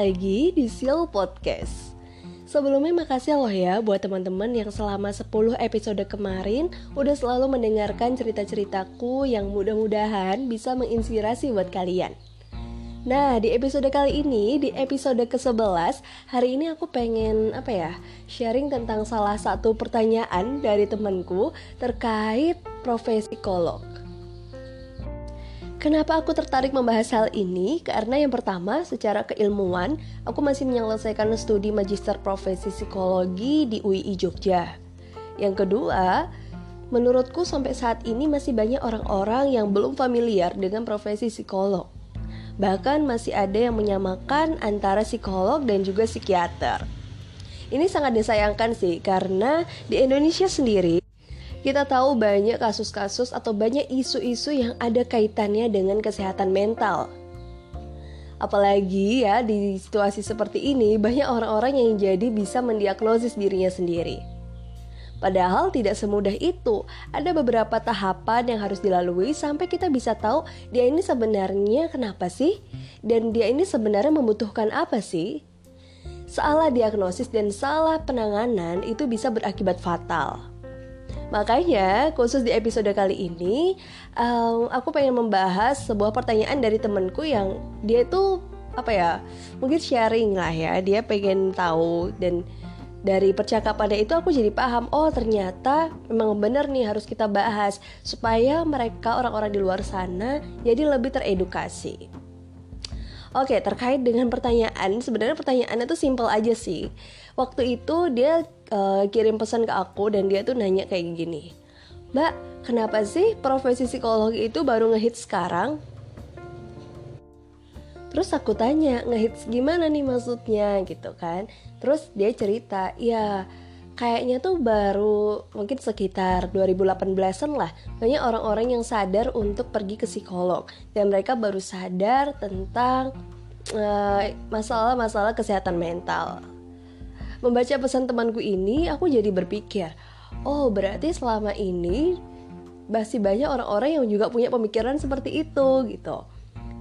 Lagi di Seal Podcast. Sebelumnya makasih loh ya buat teman-teman yang selama 10 episode kemarin udah selalu mendengarkan cerita-ceritaku yang mudah-mudahan bisa menginspirasi buat kalian. Nah, di episode kali ini, di episode ke-11, hari ini aku pengen apa ya? Sharing tentang salah satu pertanyaan dari temanku terkait profesi psikolog. Kenapa aku tertarik membahas hal ini? Karena yang pertama, secara keilmuan, aku masih menyelesaikan studi magister profesi psikologi di UII Jogja. Yang kedua, menurutku sampai saat ini masih banyak orang-orang yang belum familiar dengan profesi psikolog. Bahkan masih ada yang menyamakan antara psikolog dan juga psikiater. Ini sangat disayangkan sih, karena di Indonesia sendiri kita tahu banyak kasus-kasus atau banyak isu-isu yang ada kaitannya dengan kesehatan mental. Apalagi ya di situasi seperti ini banyak orang-orang yang jadi bisa mendiagnosis dirinya sendiri. Padahal tidak semudah itu. Ada beberapa tahapan yang harus dilalui sampai kita bisa tahu dia ini sebenarnya kenapa sih dan dia ini sebenarnya membutuhkan apa sih. Salah diagnosis dan salah penanganan itu bisa berakibat fatal. Makanya khusus di episode kali ini um, aku pengen membahas sebuah pertanyaan dari temenku yang dia tuh apa ya mungkin sharing lah ya dia pengen tahu dan dari percakapannya itu aku jadi paham oh ternyata memang benar nih harus kita bahas supaya mereka orang-orang di luar sana jadi lebih teredukasi. Oke, terkait dengan pertanyaan, sebenarnya pertanyaannya tuh simple aja sih. Waktu itu dia uh, kirim pesan ke aku dan dia tuh nanya kayak gini Mbak, kenapa sih profesi psikologi itu baru ngehits sekarang? Terus aku tanya, ngehits gimana nih maksudnya? Gitu kan. Terus dia cerita, ya kayaknya tuh baru mungkin sekitar 2018an lah Banyak orang-orang yang sadar untuk pergi ke psikolog Dan mereka baru sadar tentang eh, masalah-masalah uh, kesehatan mental Membaca pesan temanku ini, aku jadi berpikir, oh berarti selama ini masih banyak orang-orang yang juga punya pemikiran seperti itu gitu.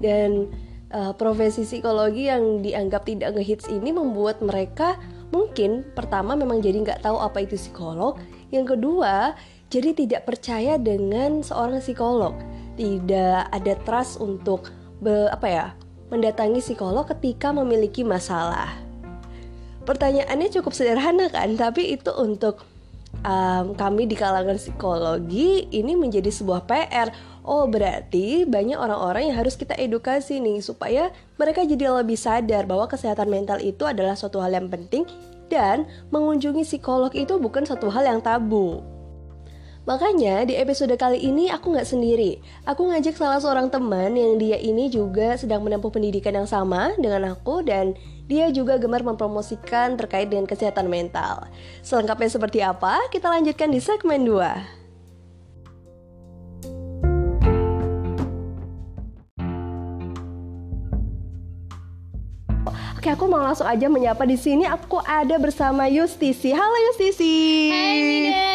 Dan uh, profesi psikologi yang dianggap tidak ngehits ini membuat mereka mungkin pertama memang jadi nggak tahu apa itu psikolog. Yang kedua, jadi tidak percaya dengan seorang psikolog. Tidak ada trust untuk be, apa ya mendatangi psikolog ketika memiliki masalah pertanyaannya cukup sederhana kan tapi itu untuk um, kami di kalangan psikologi ini menjadi sebuah PR oh berarti banyak orang-orang yang harus kita edukasi nih supaya mereka jadi lebih sadar bahwa kesehatan mental itu adalah suatu hal yang penting dan mengunjungi psikolog itu bukan satu hal yang tabu. Makanya di episode kali ini aku nggak sendiri. Aku ngajak salah seorang teman yang dia ini juga sedang menempuh pendidikan yang sama dengan aku dan dia juga gemar mempromosikan terkait dengan kesehatan mental. Selengkapnya seperti apa? Kita lanjutkan di segmen 2. Oke, aku mau langsung aja menyapa di sini. Aku ada bersama Yustisi. Halo Yustisi. Hai Mida.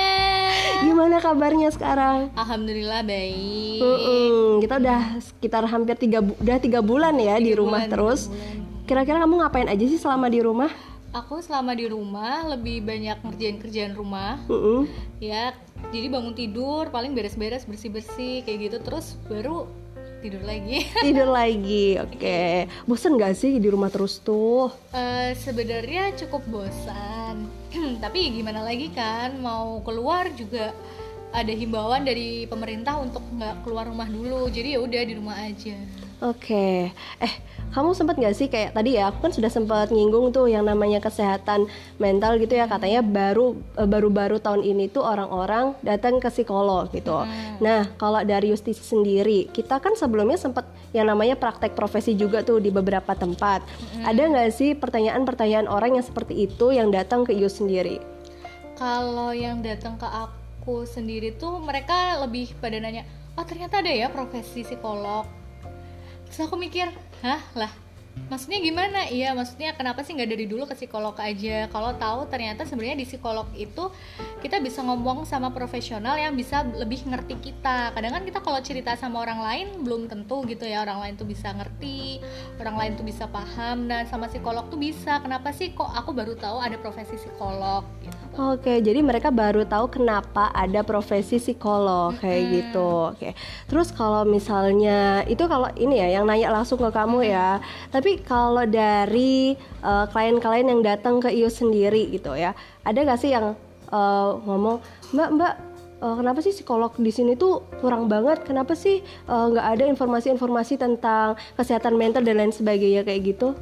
Gimana kabarnya sekarang? Alhamdulillah baik. Mm -mm. Kita udah sekitar hampir tiga udah tiga bulan ya tiga di rumah bulan, terus. Kira-kira kamu ngapain aja sih selama di rumah? Aku selama di rumah lebih banyak ngerjain kerjaan rumah. Mm -mm. Ya, jadi bangun tidur, paling beres-beres, bersih-bersih kayak gitu terus baru tidur lagi tidur lagi oke okay. bosan gak sih di rumah terus tuh uh, sebenarnya cukup bosan tapi gimana lagi kan mau keluar juga ada himbauan dari pemerintah untuk nggak keluar rumah dulu jadi ya udah di rumah aja oke okay. eh kamu sempat nggak sih kayak tadi ya aku kan sudah sempat nyinggung tuh yang namanya kesehatan mental gitu ya katanya baru eh, baru-baru tahun ini tuh orang-orang datang ke psikolog gitu. Hmm. Nah kalau dari Justisi sendiri kita kan sebelumnya sempat yang namanya praktek profesi juga tuh di beberapa tempat. Hmm. Ada nggak sih pertanyaan-pertanyaan orang yang seperti itu yang datang ke Yus sendiri? Kalau yang datang ke aku sendiri tuh mereka lebih pada nanya, oh ternyata ada ya profesi psikolog terus aku mikir hah lah maksudnya gimana? Iya maksudnya kenapa sih nggak dari dulu ke psikolog aja? Kalau tahu ternyata sebenarnya di psikolog itu kita bisa ngomong sama profesional yang bisa lebih ngerti kita. Kadang kan kita kalau cerita sama orang lain belum tentu gitu ya orang lain tuh bisa ngerti orang lain tuh bisa paham. Dan sama psikolog tuh bisa. Kenapa sih kok aku baru tahu ada profesi psikolog Oke, jadi mereka baru tahu kenapa ada profesi psikolog kayak Mm-mm. gitu. Oke. Terus kalau misalnya itu kalau ini ya yang nanya langsung ke kamu ya. Tapi kalau dari eh, klien-klien yang datang ke IU sendiri gitu ya, ada gak sih yang eh, ngomong, Mbak Mbak eh, kenapa sih psikolog di sini tuh kurang banget? Kenapa sih nggak ada informasi-informasi tentang kesehatan mental dan lain sebagainya kayak gitu?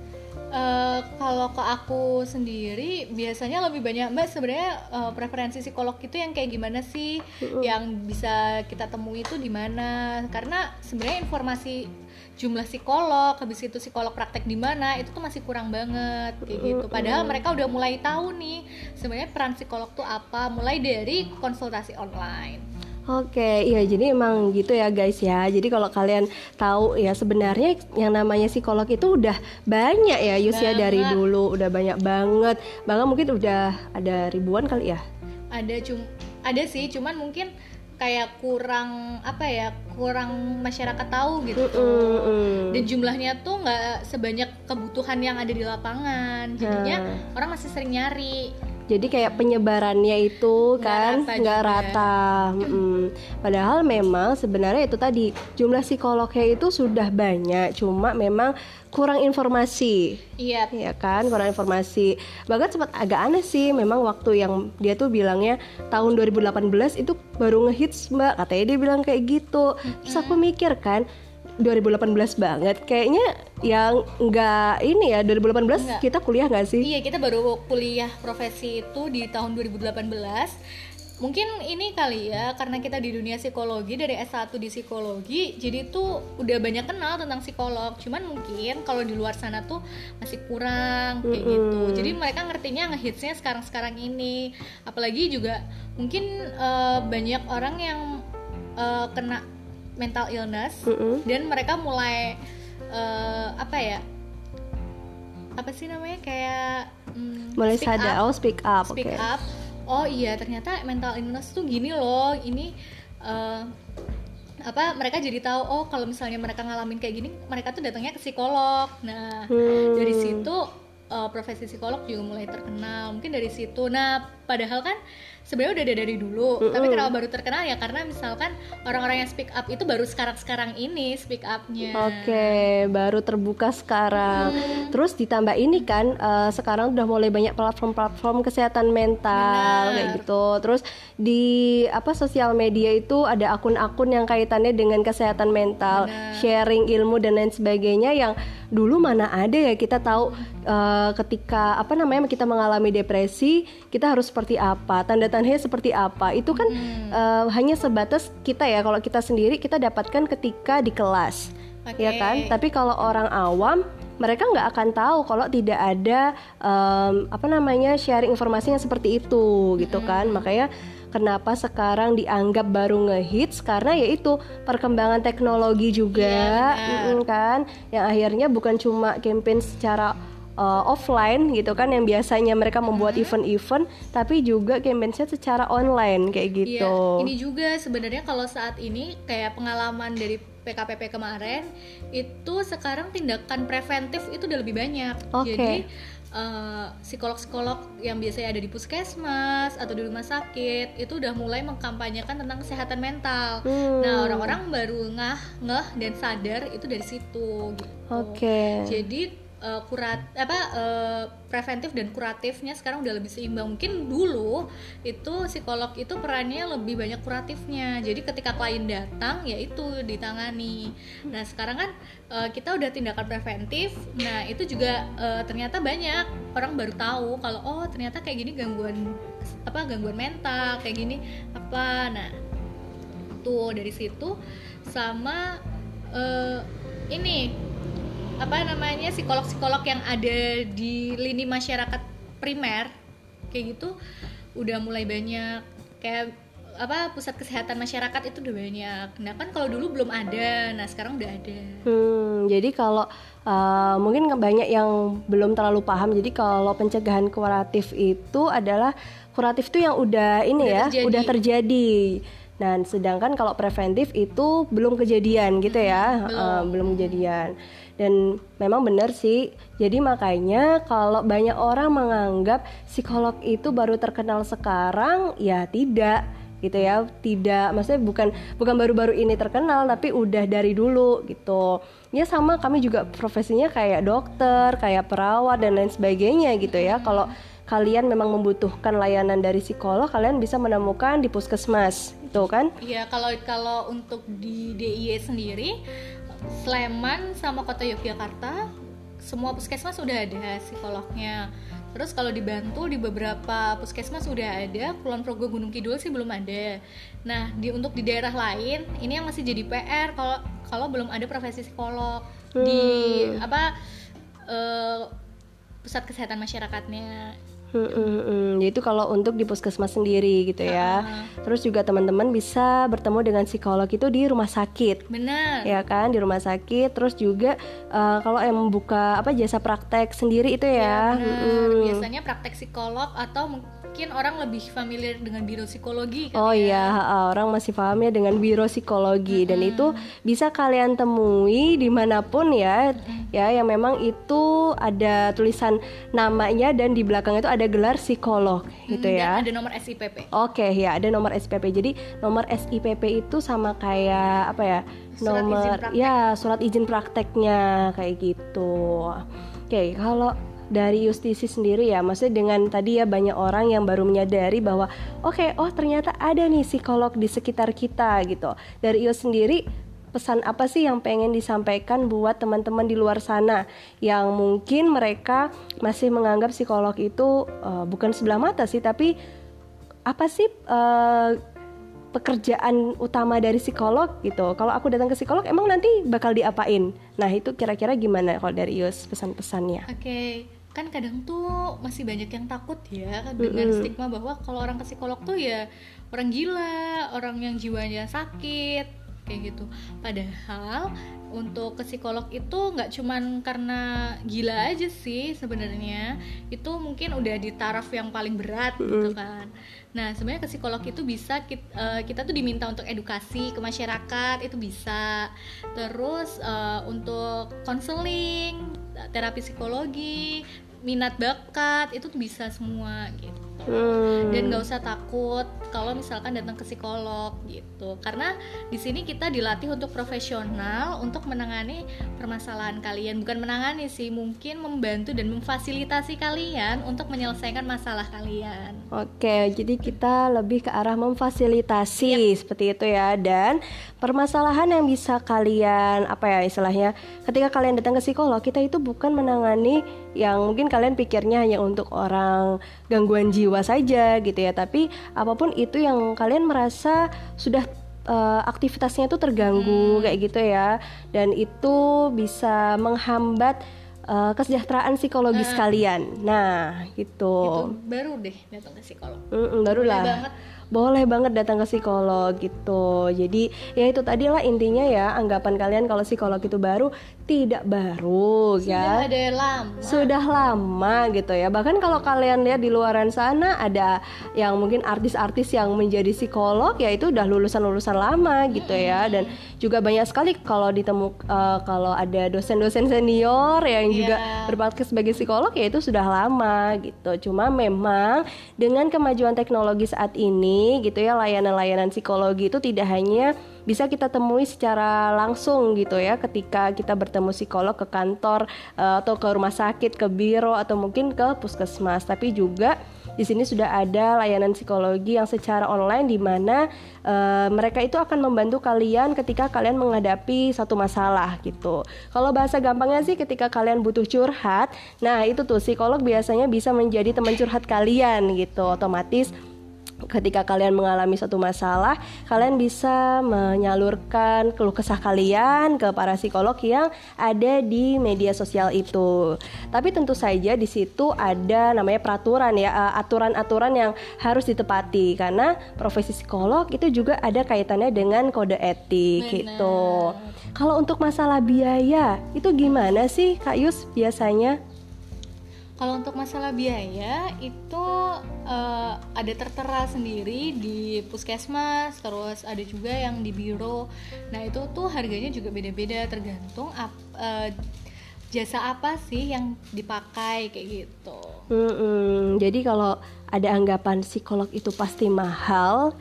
Eh, kalau ke aku sendiri biasanya lebih banyak mbak sebenarnya eh, preferensi psikolog itu yang kayak gimana sih? Yang bisa kita temui itu di mana? Karena sebenarnya informasi jumlah psikolog habis itu psikolog praktek di mana itu tuh masih kurang banget kayak gitu. Padahal mereka udah mulai tahu nih sebenarnya peran psikolog tuh apa? Mulai dari konsultasi online Oke, iya jadi emang gitu ya guys ya. Jadi kalau kalian tahu ya sebenarnya yang namanya psikolog itu udah banyak ya Yus ya dari dulu udah banyak banget. Bahkan mungkin udah ada ribuan kali ya. ada cum ada sih cuman mungkin kayak kurang apa ya kurang masyarakat tahu gitu Mm-mm. dan jumlahnya tuh nggak sebanyak kebutuhan yang ada di lapangan jadinya Nah. orang masih sering nyari Jadi kayak penyebarannya itu Nggak kan rata nggak juga. rata. Mm-mm. Padahal memang sebenarnya itu tadi jumlah psikolognya itu sudah banyak, cuma memang kurang informasi. iya Iya kan, kurang informasi. Bahkan sempat agak aneh sih, memang waktu yang dia tuh bilangnya tahun 2018 itu baru ngehits mbak, katanya dia bilang kayak gitu. Terus aku mikir kan, 2018 banget, kayaknya yang nggak ini ya 2018 Nggak. kita kuliah nggak sih? iya kita baru kuliah profesi itu di tahun 2018 mungkin ini kali ya karena kita di dunia psikologi dari S1 di psikologi jadi tuh udah banyak kenal tentang psikolog. Cuman mungkin kalau di luar sana tuh masih kurang kayak gitu. Jadi mereka ngertinya ngehitsnya sekarang-sekarang ini. Apalagi juga mungkin eh, banyak orang yang eh, kena mental illness Mm-mm. dan mereka mulai eh, apa ya apa sih namanya kayak mm, Mulai speak sadar, up. Oh speak up, speak up. Oh iya ternyata mental illness tuh gini loh. Ini eh, apa mereka jadi tahu oh kalau misalnya mereka ngalamin kayak gini mereka tuh datangnya ke psikolog. Nah Hmm. dari situ eh, profesi psikolog juga mulai terkenal. Mungkin dari situ. Nah padahal kan sebenarnya udah ada dari dulu tapi kenapa baru terkenal ya karena misalkan orang-orang yang speak up itu baru sekarang-sekarang ini speak upnya Oke, baru terbuka sekarang. Terus ditambah ini kan eh, sekarang udah mulai banyak platform-platform kesehatan mental Benar. kayak gitu. Terus di apa sosial media itu ada akun-akun yang kaitannya dengan kesehatan mental, Benar. sharing ilmu dan lain sebagainya yang dulu mana ada ya kita tahu eh, ketika apa namanya kita mengalami depresi kita harus seperti apa, tanda-tandanya seperti apa. Itu kan eh, hanya sebatas kita ya kalau kita sendiri kita dapatkan ketika di kelas. Oke. ya kan? Tapi kalau orang awam mereka nggak akan tahu kalau tidak ada em, apa namanya sharing informasi yang seperti itu gitu kan? Makanya kenapa sekarang dianggap baru ngehits? Karena yaitu perkembangan teknologi juga. Iya, benar. mm-mm, kan? Yang akhirnya bukan cuma campaign secara uh, offline gitu kan yang biasanya mereka membuat event-event tapi juga campaign secara online kayak gitu Iya, ini juga sebenarnya kalau saat ini kayak pengalaman dari PKPP kemarin itu sekarang tindakan preventif itu udah lebih banyak. Oke. Jadi eh, psikolog-psikolog yang biasanya ada di puskesmas atau di rumah sakit itu udah mulai mengkampanyekan tentang kesehatan mental. Hmm. Nah, orang-orang baru ngah, ngeh dan sadar itu dari situ gitu. Oke. Jadi eh, kurat apa eh, preventif dan kuratifnya sekarang udah lebih seimbang. Mungkin dulu itu psikolog itu perannya lebih banyak kuratifnya. Jadi ketika klien datang ya itu ditangani. Nah, sekarang kan eh, kita udah tindakan preventif. Nah, itu juga eh, ternyata banyak orang baru tahu kalau oh ternyata kayak gini gangguan apa gangguan mental, kayak gini apa. Nah, tuh dari situ sama eh, ini apa namanya psikolog-psikolog yang ada di lini masyarakat primer kayak gitu udah mulai banyak kayak apa pusat kesehatan masyarakat itu udah banyak. Nah kan kalau dulu belum ada, nah sekarang udah ada. Hmm, jadi kalau uh, mungkin banyak yang belum terlalu paham. Jadi kalau pencegahan kuratif itu adalah kuratif itu yang udah ini Udah ya, terjadi. udah terjadi. Dan sedangkan kalau preventif itu belum kejadian gitu ya, belum. uh, belum kejadian. Dan memang benar sih. Jadi makanya kalau banyak orang menganggap psikolog itu baru terkenal sekarang, ya tidak gitu ya. Tidak maksudnya bukan bukan baru-baru ini terkenal tapi udah dari dulu gitu. Ya sama kami juga profesinya kayak dokter kayak perawat dan lain sebagainya gitu ya. Kalau kalian memang membutuhkan layanan dari psikolog kalian bisa menemukan di puskesmas itu kan? Iya kalau kalau untuk di DIY sendiri Sleman sama Kota Yogyakarta semua puskesmas sudah ada psikolognya. Terus kalau dibantu di beberapa puskesmas sudah ada, Kulon Progo Gunung Kidul sih belum ada. Nah, di untuk di daerah lain ini yang masih jadi PR kalau kalau belum ada profesi psikolog di apa eh, pusat kesehatan masyarakatnya. Hmm, hmm, hmm. Itu kalau untuk di puskesmas sendiri gitu ya. Ah. Terus juga teman-teman bisa bertemu dengan psikolog itu di rumah sakit. Benar. ya kan di rumah sakit terus juga eh, kalau yang membuka apa jasa praktek sendiri itu ya, Benar. Mm-mm. Biasanya praktek psikolog atau mungkin orang lebih familiar dengan biro psikologi kan Oh ya. iya, ha, orang masih paham ya dengan biro psikologi dan itu bisa kalian temui di mana pun ya, ya yang memang itu ada tulisan namanya dan di belakang itu ada gelar psikolog gitu Hmm, ya. Dan ada nomor SIPP. Oke ya ada nomor SPP. Jadi nomor SIPP itu sama kayak apa ya? Surat nomor ya surat izin prakteknya kayak gitu. Oke kalau dari justisi sendiri ya, maksudnya dengan tadi ya banyak orang yang baru menyadari bahwa oke oh ternyata ada nih psikolog di sekitar kita gitu. Dari Ius sendiri pesan apa sih yang pengen disampaikan buat teman-teman di luar sana yang mungkin mereka masih menganggap psikolog itu eh, bukan sebelah mata sih tapi apa sih eh, pekerjaan utama dari psikolog gitu. Kalau aku datang ke psikolog emang nanti bakal diapain? Nah, itu kira-kira gimana kalau dari Yus pesan-pesannya? Oke, kan kadang tuh masih banyak yang takut ya dengan stigma bahwa kalau orang ke psikolog tuh ya orang gila, orang yang jiwanya sakit kayak gitu. Padahal untuk ke psikolog itu nggak cuman karena gila aja sih sebenarnya. Itu mungkin udah di taraf yang paling berat gitu kan. Nah, sebenarnya ke psikolog itu bisa kita, kita tuh diminta untuk edukasi ke masyarakat itu bisa. Terus eh, untuk konseling, terapi psikologi, minat bakat itu tuh bisa semua gitu. Hmm. Dan nggak usah takut kalau misalkan datang ke psikolog gitu. Karena di sini kita dilatih untuk profesional untuk menangani permasalahan kalian, bukan menangani sih, mungkin membantu dan memfasilitasi kalian untuk menyelesaikan masalah kalian. Oke, jadi kita lebih ke arah memfasilitasi seperti itu ya dan permasalahan yang bisa kalian apa ya istilahnya ketika kalian datang ke psikolog kita itu bukan menangani yang mungkin kalian pikirnya hanya untuk orang gangguan jiwa saja gitu ya, tapi apa pun itu yang kalian merasa sudah eh, aktivitasnya itu terganggu kayak gitu ya dan itu bisa menghambat eh, kesejahteraan psikologis kalian. Nah, Itu baru deh datang ke psikolog. Barulah Boleh banget. Boleh banget datang ke psikolog gitu. Jadi ya itu tadi lah intinya ya anggapan kalian kalau psikolog itu baru tidak baru Sudah ya ada lama. sudah lama gitu ya. Bahkan kalau kalian lihat di luaran sana ada yang mungkin artis-artis yang menjadi psikolog ya itu udah lulusan-lulusan lama gitu ya. Dan juga banyak sekali kalau ditemu eh, kalau ada dosen-dosen senior yang juga Iya. berpraktik sebagai psikolog ya itu sudah lama gitu cuma memang dengan kemajuan teknologi saat ini gitu ya layanan-layanan psikologi itu tidak hanya bisa kita temui secara langsung gitu ya ketika kita bertemu psikolog ke kantor eh, atau ke rumah sakit ke biro atau mungkin ke puskesmas tapi juga di sini sudah ada layanan psikologi yang secara online di mana eh, mereka itu akan membantu kalian ketika kalian menghadapi satu masalah gitu. Kalau bahasa gampangnya sih ketika kalian butuh curhat, nah itu tuh psikolog biasanya bisa menjadi teman curhat kalian gitu. Otomatis ketika kalian mengalami suatu masalah, kalian bisa menyalurkan keluh kesah kalian ke para psikolog yang ada di media sosial itu. Tapi tentu saja di situ ada namanya peraturan ya, eh, aturan-aturan yang harus ditepati karena profesi psikolog itu juga ada kaitannya dengan kode etik Benar. gitu. Kalau untuk masalah biaya, itu gimana sih Kak Yus biasanya? Kalau untuk masalah biaya itu eh, ada tertera sendiri di puskesmas, terus ada juga yang di biro. Nah itu tuh harganya juga beda-beda tergantung ap- eh, jasa apa sih yang dipakai kayak gitu. Mm-mm, jadi kalau ada anggapan psikolog itu pasti mahal,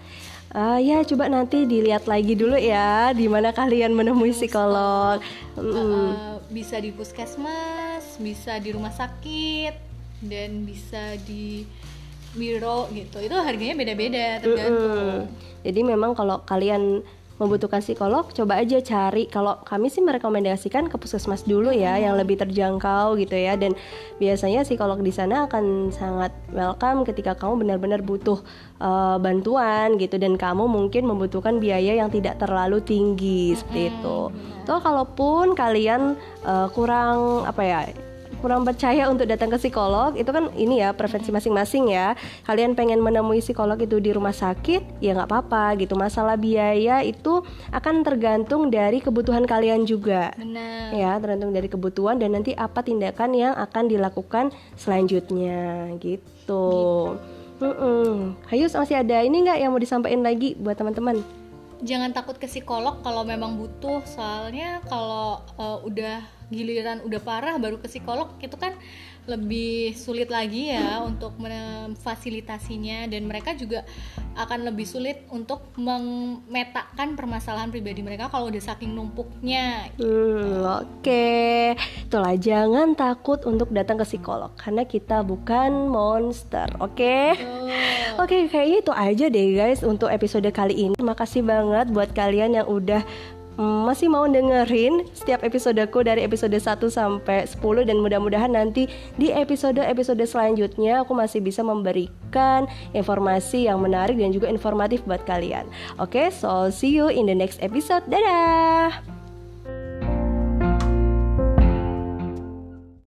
ah, ya coba nanti dilihat lagi dulu ya di mana kalian menemui psikolog. Mm-mm. Eh, bisa di puskesmas, bisa di rumah sakit, dan bisa di biro gitu. Itu harganya beda-beda tergantung. Mm-mm. Jadi memang kalau kalian membutuhkan psikolog, coba aja cari. Kalau kami sih merekomendasikan ke puskesmas dulu ya, yang lebih terjangkau gitu ya. Dan biasanya psikolog di sana akan sangat welcome ketika kamu benar-benar butuh uh, bantuan gitu dan kamu mungkin membutuhkan biaya yang tidak terlalu tinggi seperti itu. Toh kalaupun kalian uh, kurang apa ya kurang percaya untuk datang ke psikolog itu kan ini ya preferensi masing-masing ya kalian pengen menemui psikolog itu di rumah sakit ya nggak apa-apa gitu masalah biaya itu akan tergantung dari kebutuhan kalian juga Benar. ya tergantung dari kebutuhan dan nanti apa tindakan yang akan dilakukan selanjutnya gitu. Mm-mm. Hayus masih ada ini nggak yang mau disampaikan lagi buat teman-teman? jangan takut ke psikolog kalau memang butuh soalnya kalau eh, udah giliran udah parah baru ke psikolog itu kan lebih sulit lagi ya untuk memfasilitasinya dan mereka juga akan lebih sulit untuk memetakan permasalahan pribadi mereka kalau udah saking numpuknya Hmm, oke. Itulah jangan takut untuk datang ke psikolog karena kita bukan monster, oke? Oke, kayaknya itu aja deh guys untuk episode kali ini. Terima kasih banget buat kalian yang udah masih mau dengerin setiap episodeku dari episode 1 sampai 10 dan mudah-mudahan nanti di episode-episode selanjutnya aku masih bisa memberikan informasi yang menarik dan juga informatif buat kalian. Oke, so see you in the next episode. Dadah.